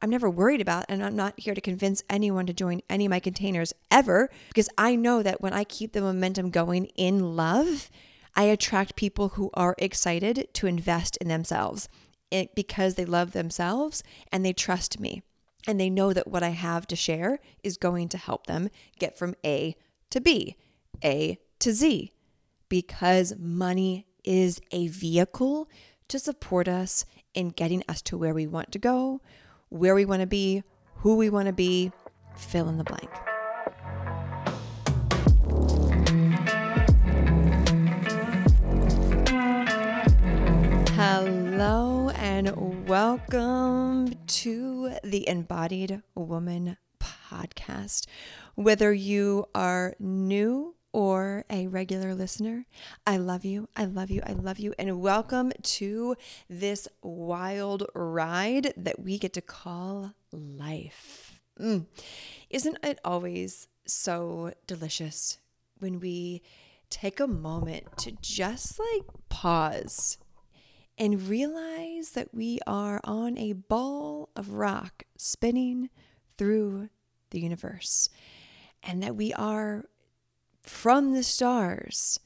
I'm never worried about, and I'm not here to convince anyone to join any of my containers ever, because I know that when I keep the momentum going in love, I attract people who are excited to invest in themselves it, because they love themselves and they trust me. And they know that what I have to share is going to help them get from A to B, A to Z, because money is a vehicle to support us in getting us to where we want to go, where we want to be, who we want to be, fill in the blank. Hello and welcome to the Embodied Woman podcast. Whether you are new or a regular listener, I love you. I love you. I love you. And welcome to this wild ride that we get to call life. Mm. Isn't it always so delicious when we take a moment to just like pause and realize that we are on a ball of rock spinning through the universe and that we are from the stars,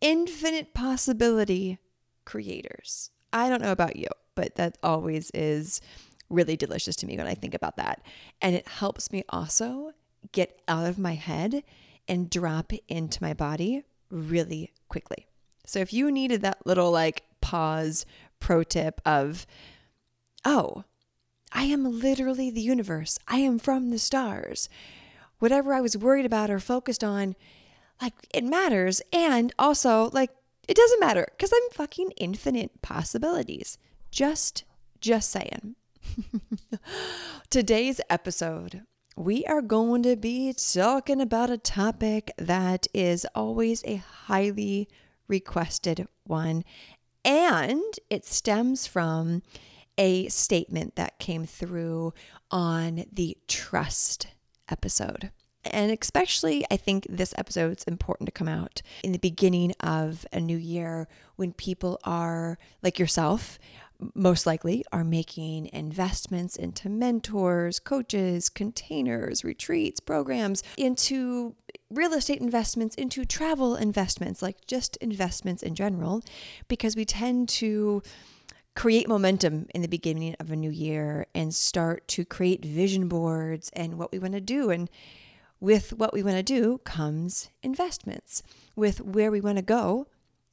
infinite possibility creators. I don't know about you, but that always is really delicious to me when I think about that. And it helps me also get out of my head and drop into my body really quickly. So if you needed that little like pause pro tip of, oh, I am literally the universe, I am from the stars. Whatever I was worried about or focused on like it matters. And also like it doesn't matter because i'm fucking infinite possibilities. Just just saying. Today's episode we are going to be talking about a topic that is always a highly requested one. And it stems from a statement that came through on the trust episode. And especially, I think this episode is important to come out in the beginning of a new year when people are like yourself, most likely, are making investments into mentors, coaches, containers, retreats, programs, into real estate investments, into travel investments, like just investments in general, because we tend to create momentum in the beginning of a new year and start to create vision boards and what we want to do. And with what we want to do comes investments. With where we want to go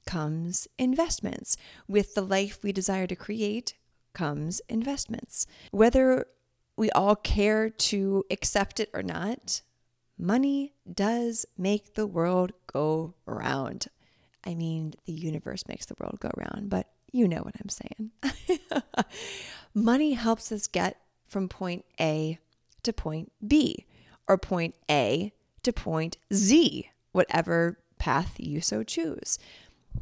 comes investments. With the life we desire to create comes investments. Whether we all care to accept it or not, money does make the world go around. I mean, the universe makes the world go around, but you know what I'm saying. money helps us get from point A to point B or point A to point Z, whatever path you so choose.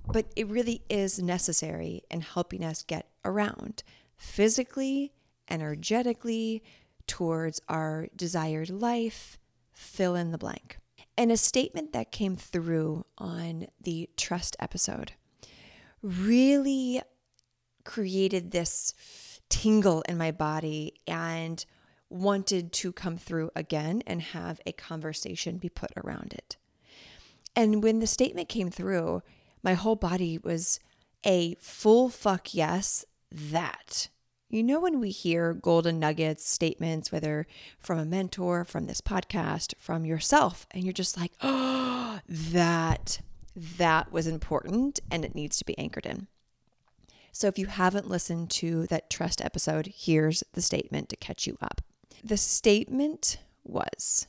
But it really is necessary in helping us get around physically, energetically, towards our desired life, fill in the blank. And a statement that came through on the trust episode really created this tingle in my body and wanted to come through again and have a conversation be put around it. And when the statement came through, my whole body was a full fuck yes, that. You know, when we hear golden nuggets statements, whether from a mentor, from this podcast, from yourself, and you're just like, oh, that, that was important and it needs to be anchored in. So if you haven't listened to that trust episode, here's the statement to catch you up. The statement was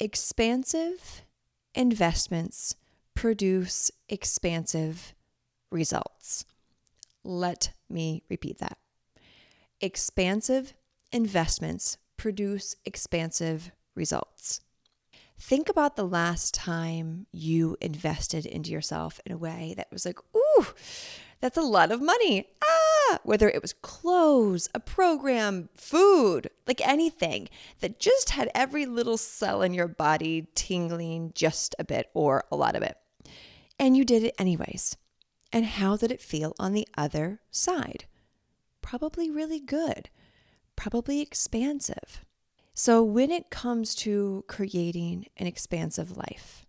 expansive investments produce expansive results. Let me repeat that. Expansive investments produce expansive results. Think about the last time you invested into yourself in a way that was like, ooh, that's a lot of money. Ah, whether it was clothes, a program, food, like anything that just had every little cell in your body tingling just a bit or a lot of it. And you did it anyways. And how did it feel on the other side? Probably really good. probably expansive. So, when it comes to creating an expansive life,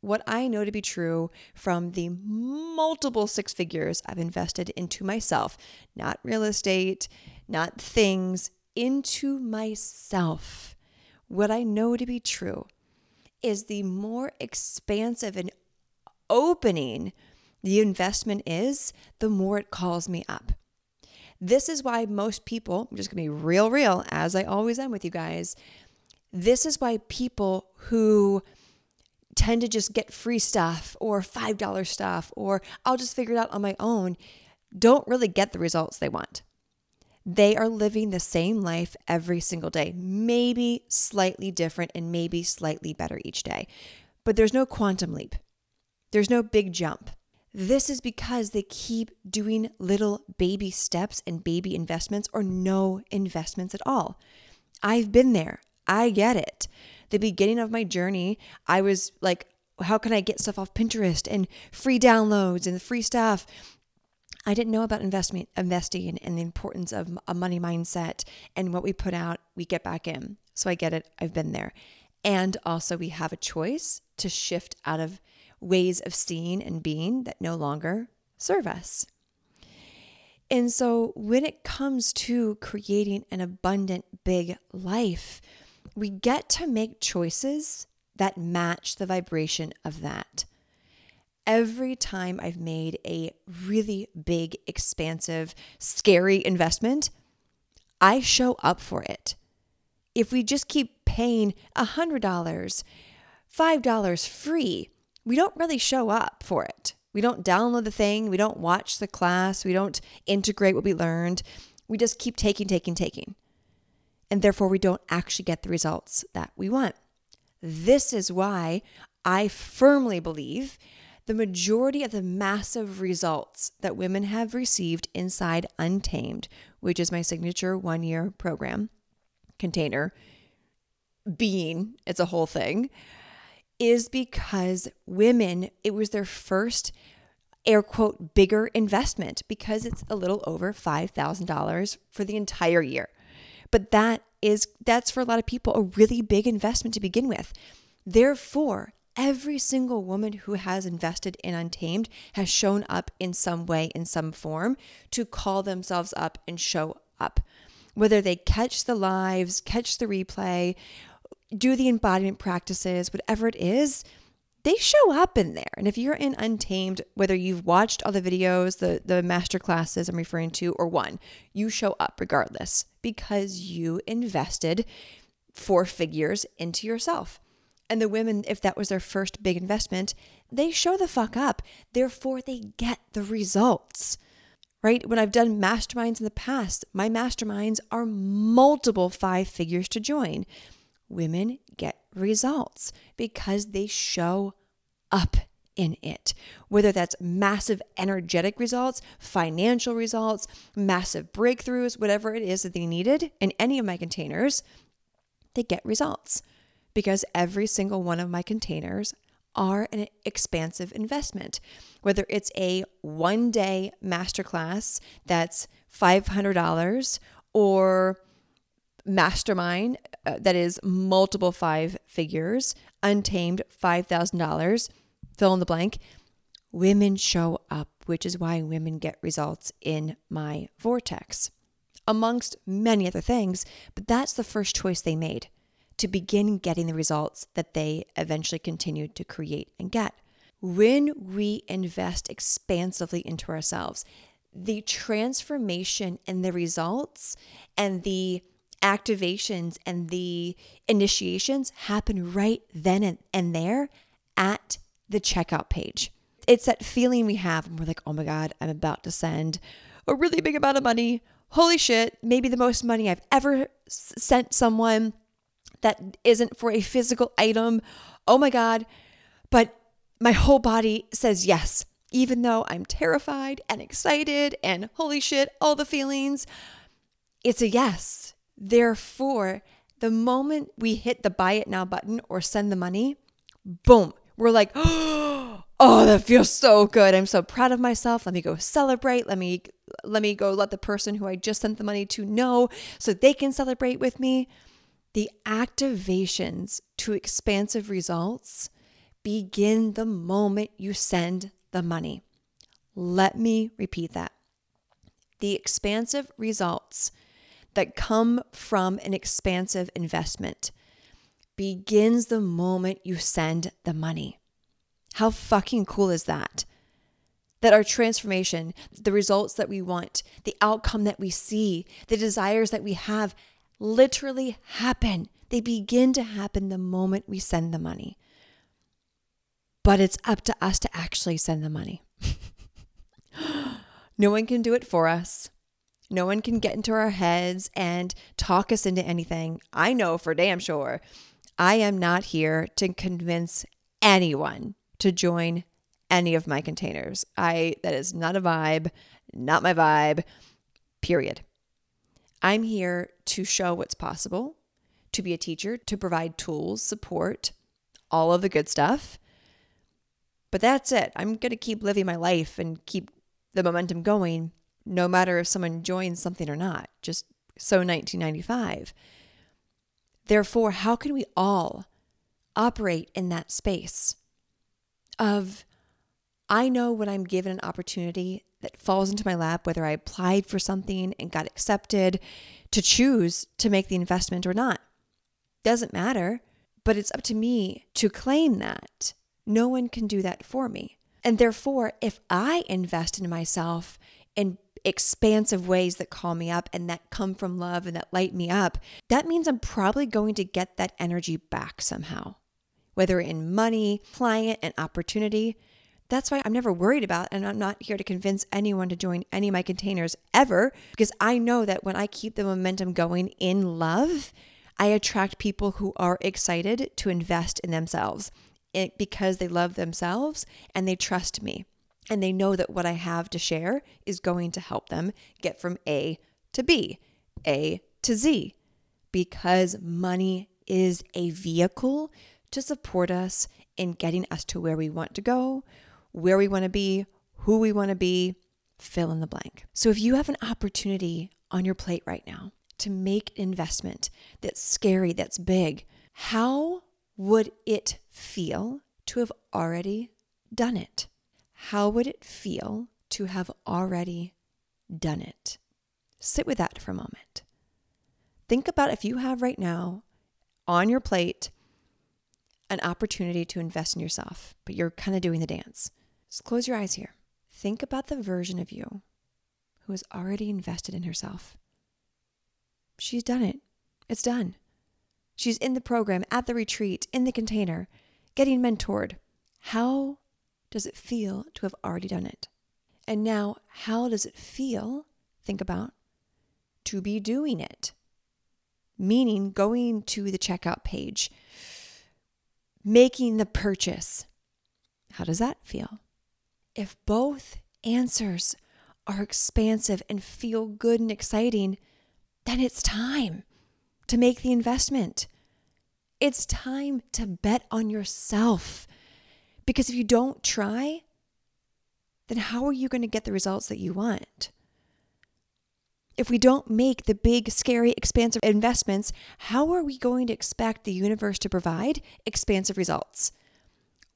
what I know to be true from the multiple six figures I've invested into myself, not real estate, not things, into myself, what I know to be true is the more expansive and opening the investment is, the more it calls me up. This is why most people, I'm just gonna be real, real, as I always am with you guys. This is why people who tend to just get free stuff or $5 stuff or I'll just figure it out on my own don't really get the results they want. They are living the same life every single day, maybe slightly different and maybe slightly better each day. But there's no quantum leap, there's no big jump. This is because they keep doing little baby steps and baby investments or no investments at all. I've been there. I get it. The beginning of my journey, I was like, how can I get stuff off Pinterest and free downloads and free stuff? I didn't know about investment, investing and the importance of a money mindset and what we put out, we get back in. So I get it. I've been there. And also, we have a choice to shift out of ways of seeing and being that no longer serve us. And so, when it comes to creating an abundant, big life, we get to make choices that match the vibration of that. Every time I've made a really big, expansive, scary investment, I show up for it. If we just keep paying $100, $5 free, we don't really show up for it. We don't download the thing, we don't watch the class, we don't integrate what we learned. We just keep taking, taking, taking. And therefore, we don't actually get the results that we want. This is why I firmly believe the majority of the massive results that women have received inside Untamed, which is my signature one year program container, being, it's a whole thing is because women, it was their first air quote bigger investment because it's a little over $5,000 for the entire year. But that is that's for a lot of people a really big investment to begin with. Therefore, every single woman who has invested in Untamed has shown up in some way in some form to call themselves up and show up. Whether they catch the lives, catch the replay, do the embodiment practices, whatever it is, they show up in there. And if you're in Untamed, whether you've watched all the videos, the the master classes I'm referring to, or one, you show up regardless because you invested four figures into yourself. And the women, if that was their first big investment, they show the fuck up. Therefore, they get the results. Right? When I've done masterminds in the past, my masterminds are multiple five figures to join women get results because they show up in it. Whether that's massive energetic results, financial results, massive breakthroughs, whatever it is that they needed in any of my containers, they get results because every single one of my containers are an expansive investment. Whether it's a one day masterclass that's $500 or mastermind uh, that is multiple five figures, untamed $5,000, fill in the blank. Women show up, which is why women get results in my vortex, amongst many other things. But that's the first choice they made to begin getting the results that they eventually continued to create and get. When we invest expansively into ourselves, the transformation and the results and the activations and the initiations happen right then and, and there at the checkout page. It's that feeling we have when we're like, oh my God, I'm about to send a really big amount of money. Holy shit, maybe the most money I've ever sent someone that isn't for a physical item. Oh my God. But my whole body says yes, even though I'm terrified and excited and holy shit, all the feelings. It's a yes. Therefore, the moment we hit the buy it now button or send the money, boom, we're like, oh that feels so good. I'm so proud of myself. Let me go celebrate. Let me let me go let the person who I just sent the money to know so they can celebrate with me. The activations to expansive results begin the moment you send the money. Let me repeat that. The expansive results that come from an expansive investment begins the moment you send the money. How fucking cool is that? That our transformation, the results that we want, the outcome that we see, the desires that we have literally happen. They begin to happen the moment we send the money. But it's up to us to actually send the money. no one can do it for us. No one can get into our heads and talk us into anything. I know for damn sure. I am not here to convince anyone to join any of my containers. I that is not a vibe, not my vibe. Period. I'm here to show what's possible, to be a teacher, to provide tools, support, all of the good stuff. But that's it. I'm going to keep living my life and keep the momentum going no matter if someone joins something or not. Just so 1995. Therefore, how can we all operate in that space? of I know when I'm given an opportunity that falls into my lap, whether I applied for something and got accepted, to choose to make the investment or not. Doesn't matter, but it's up to me to claim that. No one can do that for me. And therefore, if I invest in myself in expansive ways that call me up and that come from love and that light me up, that means I'm probably going to get that energy back somehow whether in money, client, and opportunity. That's why I'm never worried about, and I'm not here to convince anyone to join any of my containers ever, because I know that when I keep the momentum going in love, I attract people who are excited to invest in themselves eh, because they love themselves and they trust me. And they know that what I have to share is going to help them get from A to B, A to Z, because money is a vehicle to support us in getting us to where we want to go, where we want to be, who we want to be, fill in the blank. So if you have an opportunity on your plate right now to make an investment that's scary, that's big, how would it feel to have already done it? How would it feel to have already done it? Sit with that for a moment. Think about if you have right now on your plate an opportunity to invest in yourself, but you're kind of doing the dance. Just close your eyes here. Think about the version of you who has already invested in herself. She's done it. It's done. She's in the program, at the retreat, in the container, getting mentored. How does it feel to have already done it? And now, how does it feel, think about, to be doing it? Meaning going to the checkout page, making the purchase. How does that feel? If both answers are expansive and feel good and exciting, then it's time to make the investment. It's time to bet on yourself. Because if you don't try, then how are you going to get the results that you want? if we don't make the big, scary, expansive investments, how are we going to expect the universe to provide expansive results?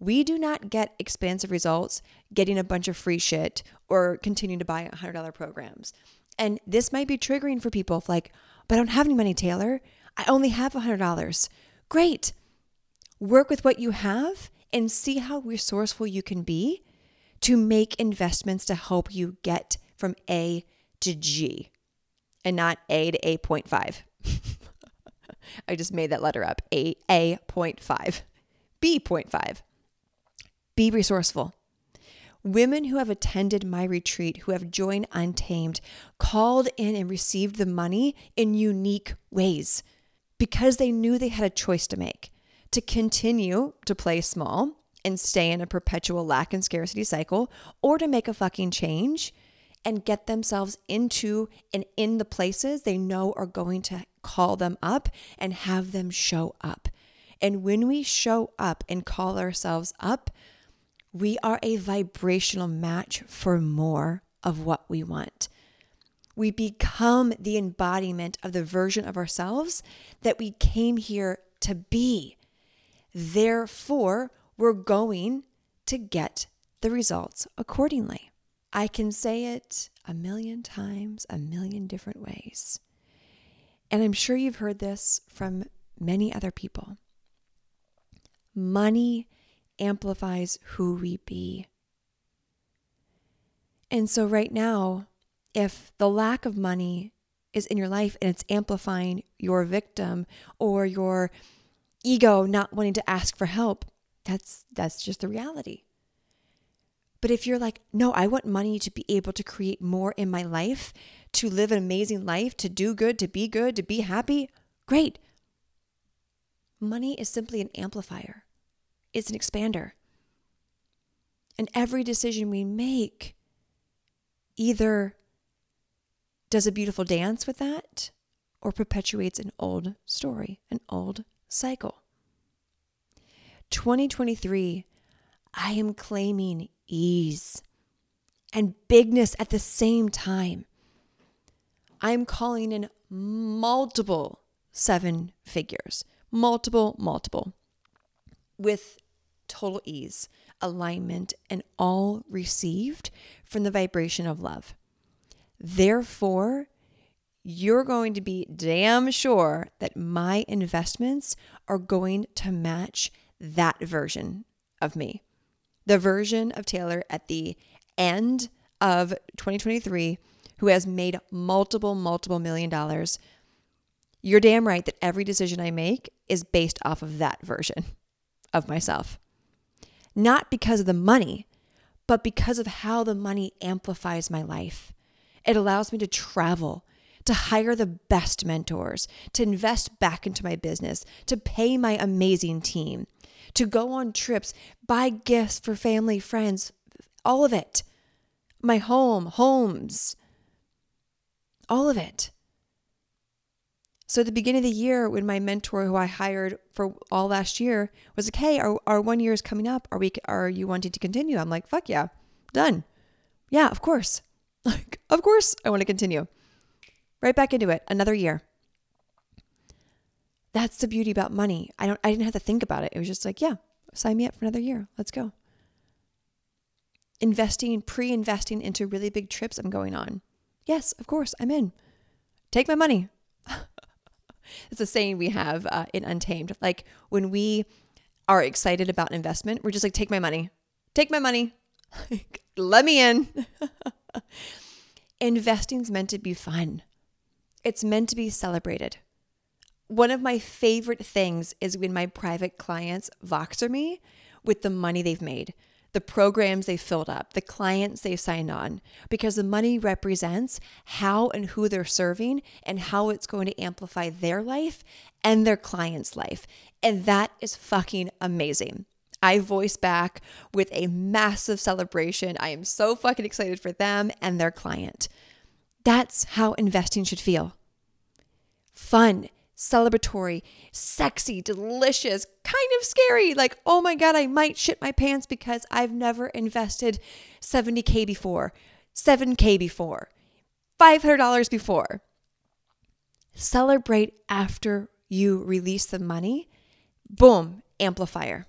We do not get expansive results getting a bunch of free shit or continuing to buy $100 programs. And this might be triggering for people like, but I don't have any money, Taylor. I only have $100. Great. Work with what you have and see how resourceful you can be to make investments to help you get from A to G and not A to A.5. I just made that letter up. A A.5. B.5. Be resourceful. Women who have attended my retreat, who have joined Untamed, called in and received the money in unique ways because they knew they had a choice to make to continue to play small and stay in a perpetual lack and scarcity cycle or to make a fucking change and get themselves into and in the places they know are going to call them up and have them show up. And when we show up and call ourselves up, we are a vibrational match for more of what we want. We become the embodiment of the version of ourselves that we came here to be. Therefore, we're going to get the results accordingly. I can say it a million times, a million different ways. And I'm sure you've heard this from many other people. Money amplifies who we be. And so, right now, if the lack of money is in your life and it's amplifying your victim or your ego not wanting to ask for help, that's that's just the reality. But if you're like, no, I want money to be able to create more in my life, to live an amazing life, to do good, to be good, to be happy, great. Money is simply an amplifier, it's an expander. And every decision we make either does a beautiful dance with that or perpetuates an old story, an old cycle. 2023, I am claiming ease and bigness at the same time. I'm calling in multiple seven figures, multiple, multiple, with total ease, alignment, and all received from the vibration of love. Therefore, you're going to be damn sure that my investments are going to match that version of me the version of Taylor at the end of 2023 who has made multiple, multiple million dollars, you're damn right that every decision I make is based off of that version of myself. Not because of the money, but because of how the money amplifies my life. It allows me to travel, to hire the best mentors, to invest back into my business, to pay my amazing team, to go on trips, buy gifts for family, friends, all of it. My home, homes, all of it. So at the beginning of the year, when my mentor, who I hired for all last year, was like, "Hey, our, our one year is coming up. Are we? Are you wanting to continue?" I'm like, "Fuck yeah, done. Yeah, of course. Like, of course, I want to continue. Right back into it. Another year. That's the beauty about money. I don't I didn't have to think about it. It was just like, yeah, sign me up for another year. Let's go. Investing, pre-investing into really big trips I'm going on. Yes, of course, I'm in. Take my money. it's a saying we have uh, in Untamed. Like when we are excited about investment, we're just like, take my money. Take my money. Let me in. Investing's meant to be fun. It's meant to be celebrated one of my favorite things is when my private clients Voxer me with the money they've made, the programs they filled up, the clients they signed on, because the money represents how and who they're serving and how it's going to amplify their life and their client's life. And that is fucking amazing. I voice back with a massive celebration. I am so fucking excited for them and their client. That's how investing should feel fun celebratory, sexy, delicious, kind of scary. Like, oh my God, I might shit my pants because I've never invested 70K before, 7K before, $500 before. Celebrate after you release the money. Boom, amplifier.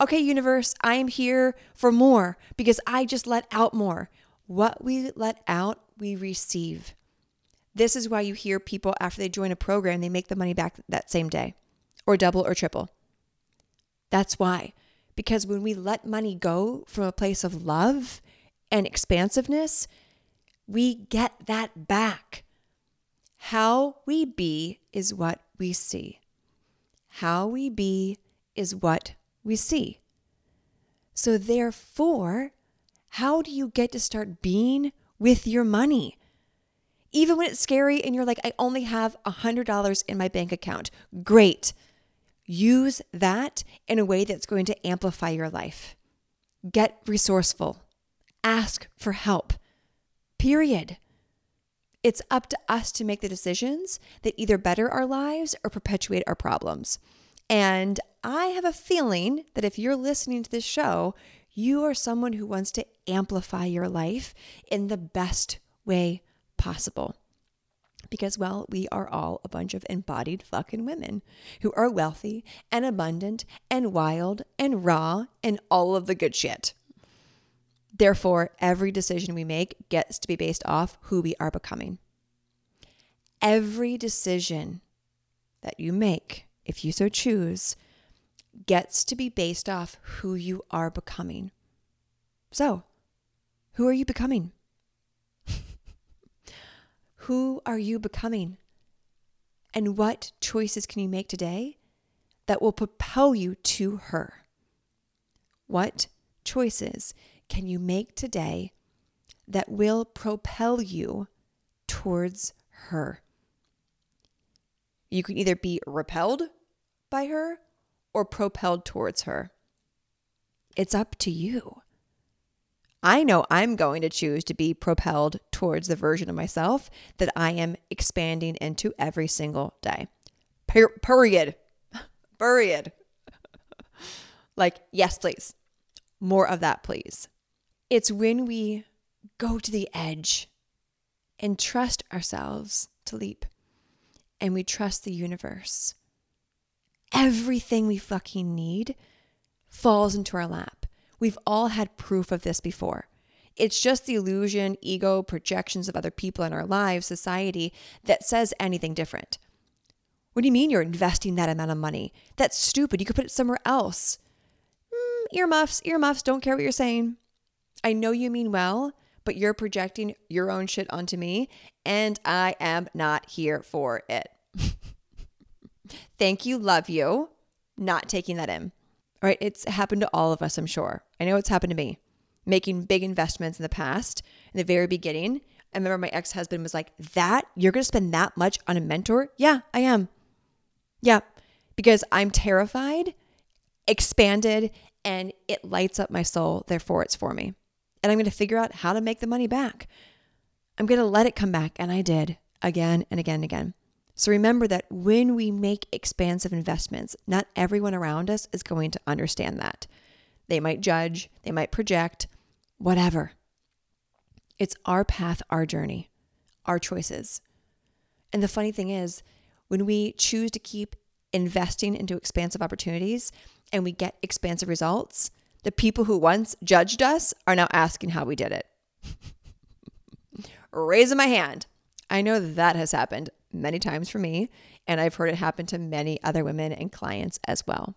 Okay, universe, I am here for more because I just let out more. What we let out, we receive. This is why you hear people after they join a program, they make the money back that same day or double or triple. That's why. Because when we let money go from a place of love and expansiveness, we get that back. How we be is what we see. How we be is what we see. So, therefore, how do you get to start being with your money? even when it's scary and you're like, I only have $100 in my bank account. Great. Use that in a way that's going to amplify your life. Get resourceful. Ask for help. Period. It's up to us to make the decisions that either better our lives or perpetuate our problems. And I have a feeling that if you're listening to this show, You are someone who wants to amplify your life in the best way possible. Because, well, we are all a bunch of embodied fucking women who are wealthy and abundant and wild and raw and all of the good shit. Therefore, every decision we make gets to be based off who we are becoming. Every decision that you make, if you so choose, gets to be based off who you are becoming. So, who are you becoming? who are you becoming? And what choices can you make today that will propel you to her? What choices can you make today that will propel you towards her? You can either be repelled by her or propelled towards her. It's up to you. I know I'm going to choose to be propelled towards the version of myself that I am expanding into every single day. Per- period. Period. like, yes, please. More of that, please. It's when we go to the edge and trust ourselves to leap and we trust the universe. Everything we fucking need falls into our lap. We've all had proof of this before. It's just the illusion, ego, projections of other people in our lives, society that says anything different. What do you mean you're investing that amount of money? That's stupid. You could put it somewhere else. Mm, earmuffs, earmuffs, don't care what you're saying. I know you mean well, but you're projecting your own shit onto me, and I am not here for it. Thank you, love you, not taking that in. All right, it's happened to all of us, I'm sure. I know it's happened to me. Making big investments in the past, in the very beginning. I remember my ex husband was like, That, you're going to spend that much on a mentor? Yeah, I am. Yeah, because I'm terrified, expanded, and it lights up my soul. Therefore, it's for me and I'm going to figure out how to make the money back. I'm going to let it come back. And I did again and again and again. So remember that when we make expansive investments, not everyone around us is going to understand that. They might judge, they might project, whatever. It's our path, our journey, our choices. And the funny thing is, when we choose to keep investing into expansive opportunities and we get expansive results, the people who once judged us are now asking how we did it. Raising my hand. I know that has happened many times for me, and I've heard it happen to many other women and clients as well.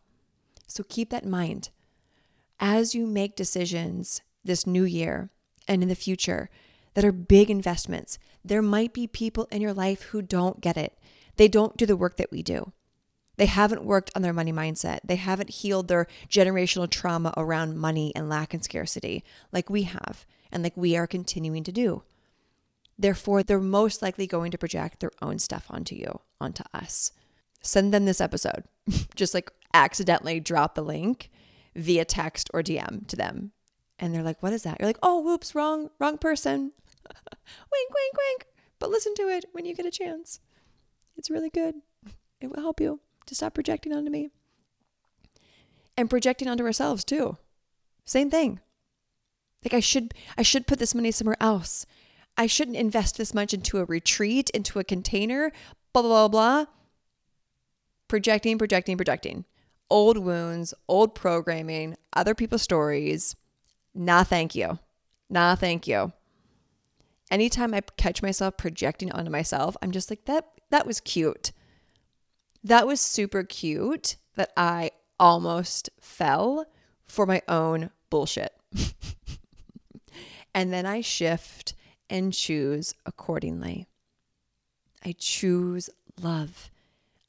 So keep that in mind. As you make decisions this new year and in the future that are big investments, there might be people in your life who don't get it. They don't do the work that we do. They haven't worked on their money mindset. They haven't healed their generational trauma around money and lack and scarcity like we have and like we are continuing to do. Therefore, they're most likely going to project their own stuff onto you, onto us. Send them this episode. Just like accidentally drop the link via text or DM to them. And they're like, what is that? You're like, oh, whoops, wrong, wrong person. wink, wink, wink. But listen to it when you get a chance. It's really good. It will help you to stop projecting onto me. And projecting onto ourselves too. Same thing. Like I should I should put this money somewhere else. I shouldn't invest this much into a retreat, into a container, blah blah blah blah. Projecting, projecting, projecting. Old wounds, old programming, other people's stories. Nah, thank you. Nah, thank you. Anytime I catch myself projecting onto myself, I'm just like, that that was cute. That was super cute that I almost fell for my own bullshit. and then I shift and choose accordingly. I choose love.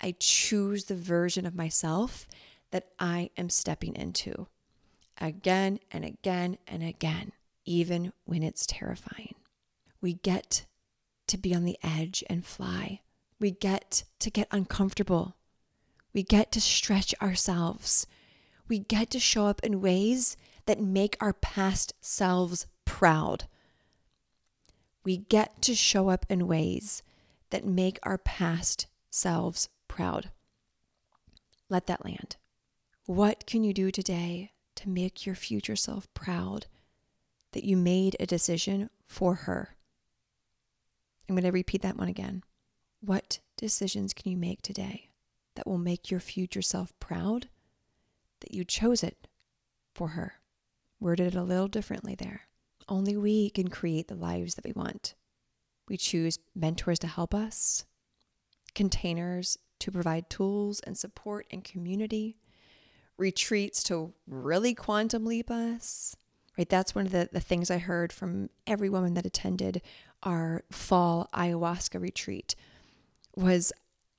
I choose the version of myself that I am stepping into again and again and again, even when it's terrifying. We get to be on the edge and fly we get to get uncomfortable. We get to stretch ourselves. We get to show up in ways that make our past selves proud. We get to show up in ways that make our past selves proud. Let that land. What can you do today to make your future self proud that you made a decision for her? I'm going to repeat that one again. What decisions can you make today that will make your future self proud that you chose it for her? Worded it a little differently there. Only we can create the lives that we want. We choose mentors to help us, containers to provide tools and support and community, retreats to really quantum leap us. Right? That's one of the, the things I heard from every woman that attended our fall ayahuasca retreat was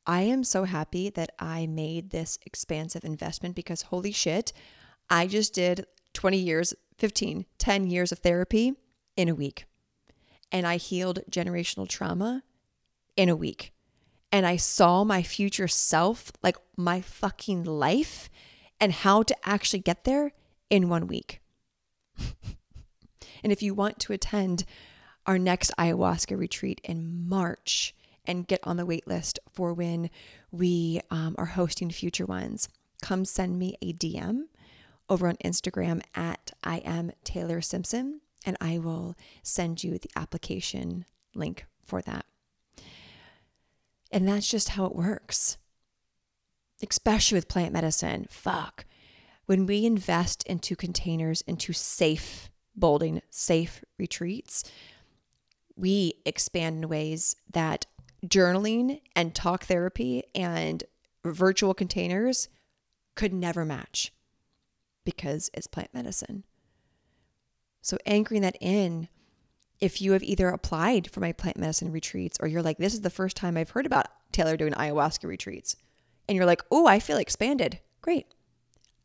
I am so happy that I made this expansive investment because holy shit, I just did 20 years, 15, 10 years of therapy in a week. And I healed generational trauma in a week. And I saw my future self, like my fucking life, and how to actually get there in one week. and if you want to attend our next ayahuasca retreat in March and get on the wait list for when we um, are hosting future ones, come send me a DM over on Instagram at I am Taylor Simpson, and I will send you the application link for that. And that's just how it works, especially with plant medicine. Fuck. When we invest into containers, into safe bolding, safe retreats, we expand in ways that journaling and talk therapy and virtual containers could never match because it's plant medicine. So, anchoring that in, if you have either applied for my plant medicine retreats or you're like, this is the first time I've heard about Taylor doing ayahuasca retreats, and you're like, oh, I feel expanded, great.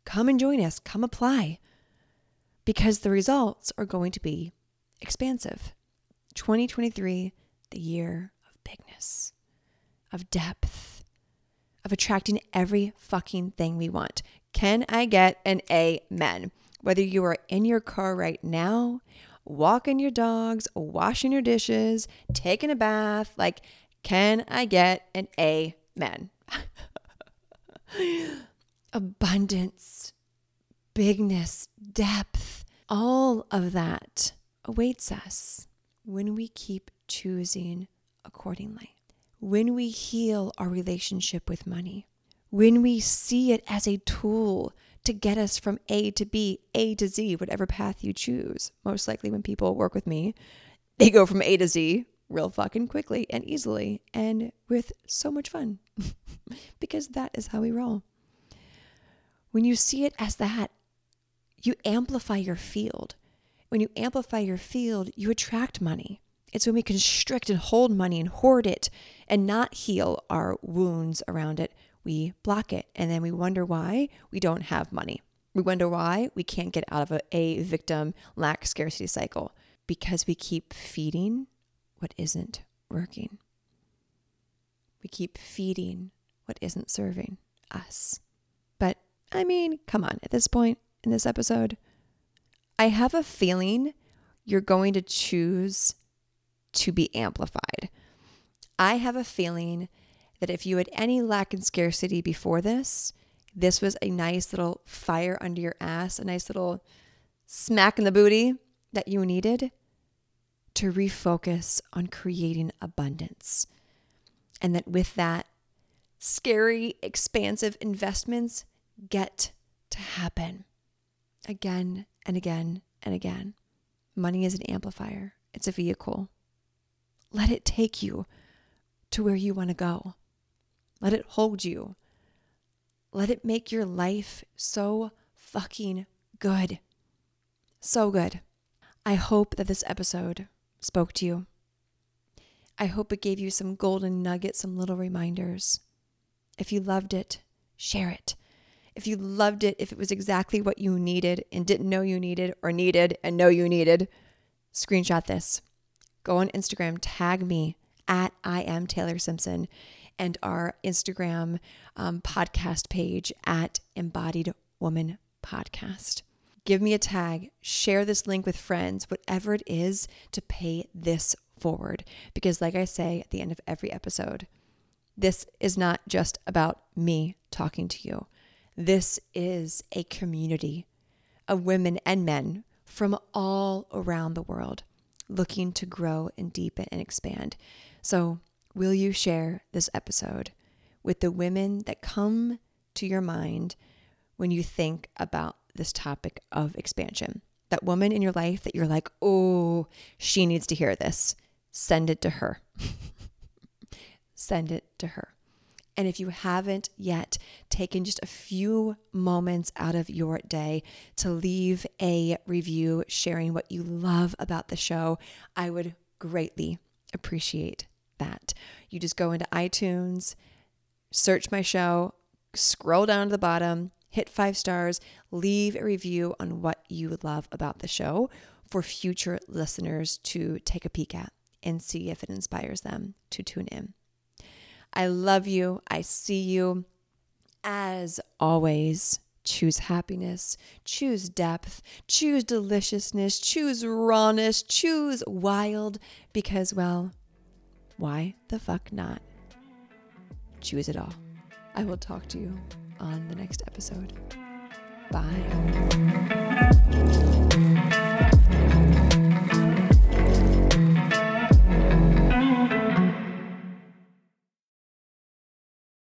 Come and join us, come apply because the results are going to be expansive. 2023, the year of bigness, of depth, of attracting every fucking thing we want. Can I get an amen? Whether you are in your car right now, walking your dogs, washing your dishes, taking a bath, like, can I get an amen? Abundance, bigness, depth, all of that awaits us when we keep choosing accordingly, when we heal our relationship with money, when we see it as a tool to get us from A to B, A to Z, whatever path you choose. Most likely, when people work with me, they go from A to Z real fucking quickly and easily and with so much fun because that is how we roll. When you see it as that, you amplify your field. When you amplify your field, you attract money. It's when we constrict and hold money and hoard it and not heal our wounds around it, we block it. And then we wonder why we don't have money. We wonder why we can't get out of a, a victim lack scarcity cycle because we keep feeding what isn't working. We keep feeding what isn't serving us. But I mean, come on, at this point in this episode, I have a feeling you're going to choose to be amplified. I have a feeling that if you had any lack and scarcity before this, this was a nice little fire under your ass, a nice little smack in the booty that you needed to refocus on creating abundance. And that with that, scary, expansive investments get to happen again and again and again. Money is an amplifier, it's a vehicle. Let it take you to where you want to go. Let it hold you. Let it make your life so fucking good. So good. I hope that this episode spoke to you. I hope it gave you some golden nuggets, some little reminders. If you loved it, share it. If you loved it, if it was exactly what you needed and didn't know you needed, or needed and know you needed, screenshot this. Go on Instagram, tag me at I am Taylor Simpson and our Instagram um, podcast page at Embodied Woman Podcast. Give me a tag, share this link with friends, whatever it is to pay this forward. Because, like I say at the end of every episode, this is not just about me talking to you. This is a community of women and men from all around the world looking to grow and deepen and expand. So, will you share this episode with the women that come to your mind when you think about this topic of expansion? That woman in your life that you're like, oh, she needs to hear this. Send it to her. Send it to her. And if you haven't yet taken just a few moments out of your day to leave a review sharing what you love about the show, I would greatly appreciate that. You just go into iTunes, search my show, scroll down to the bottom, hit five stars, leave a review on what you love about the show for future listeners to take a peek at and see if it inspires them to tune in. I love you. I see you. As always, choose happiness, choose depth, choose deliciousness, choose rawness, choose wild, because, well, why the fuck not? Choose it all. I will talk to you on the next episode. Bye.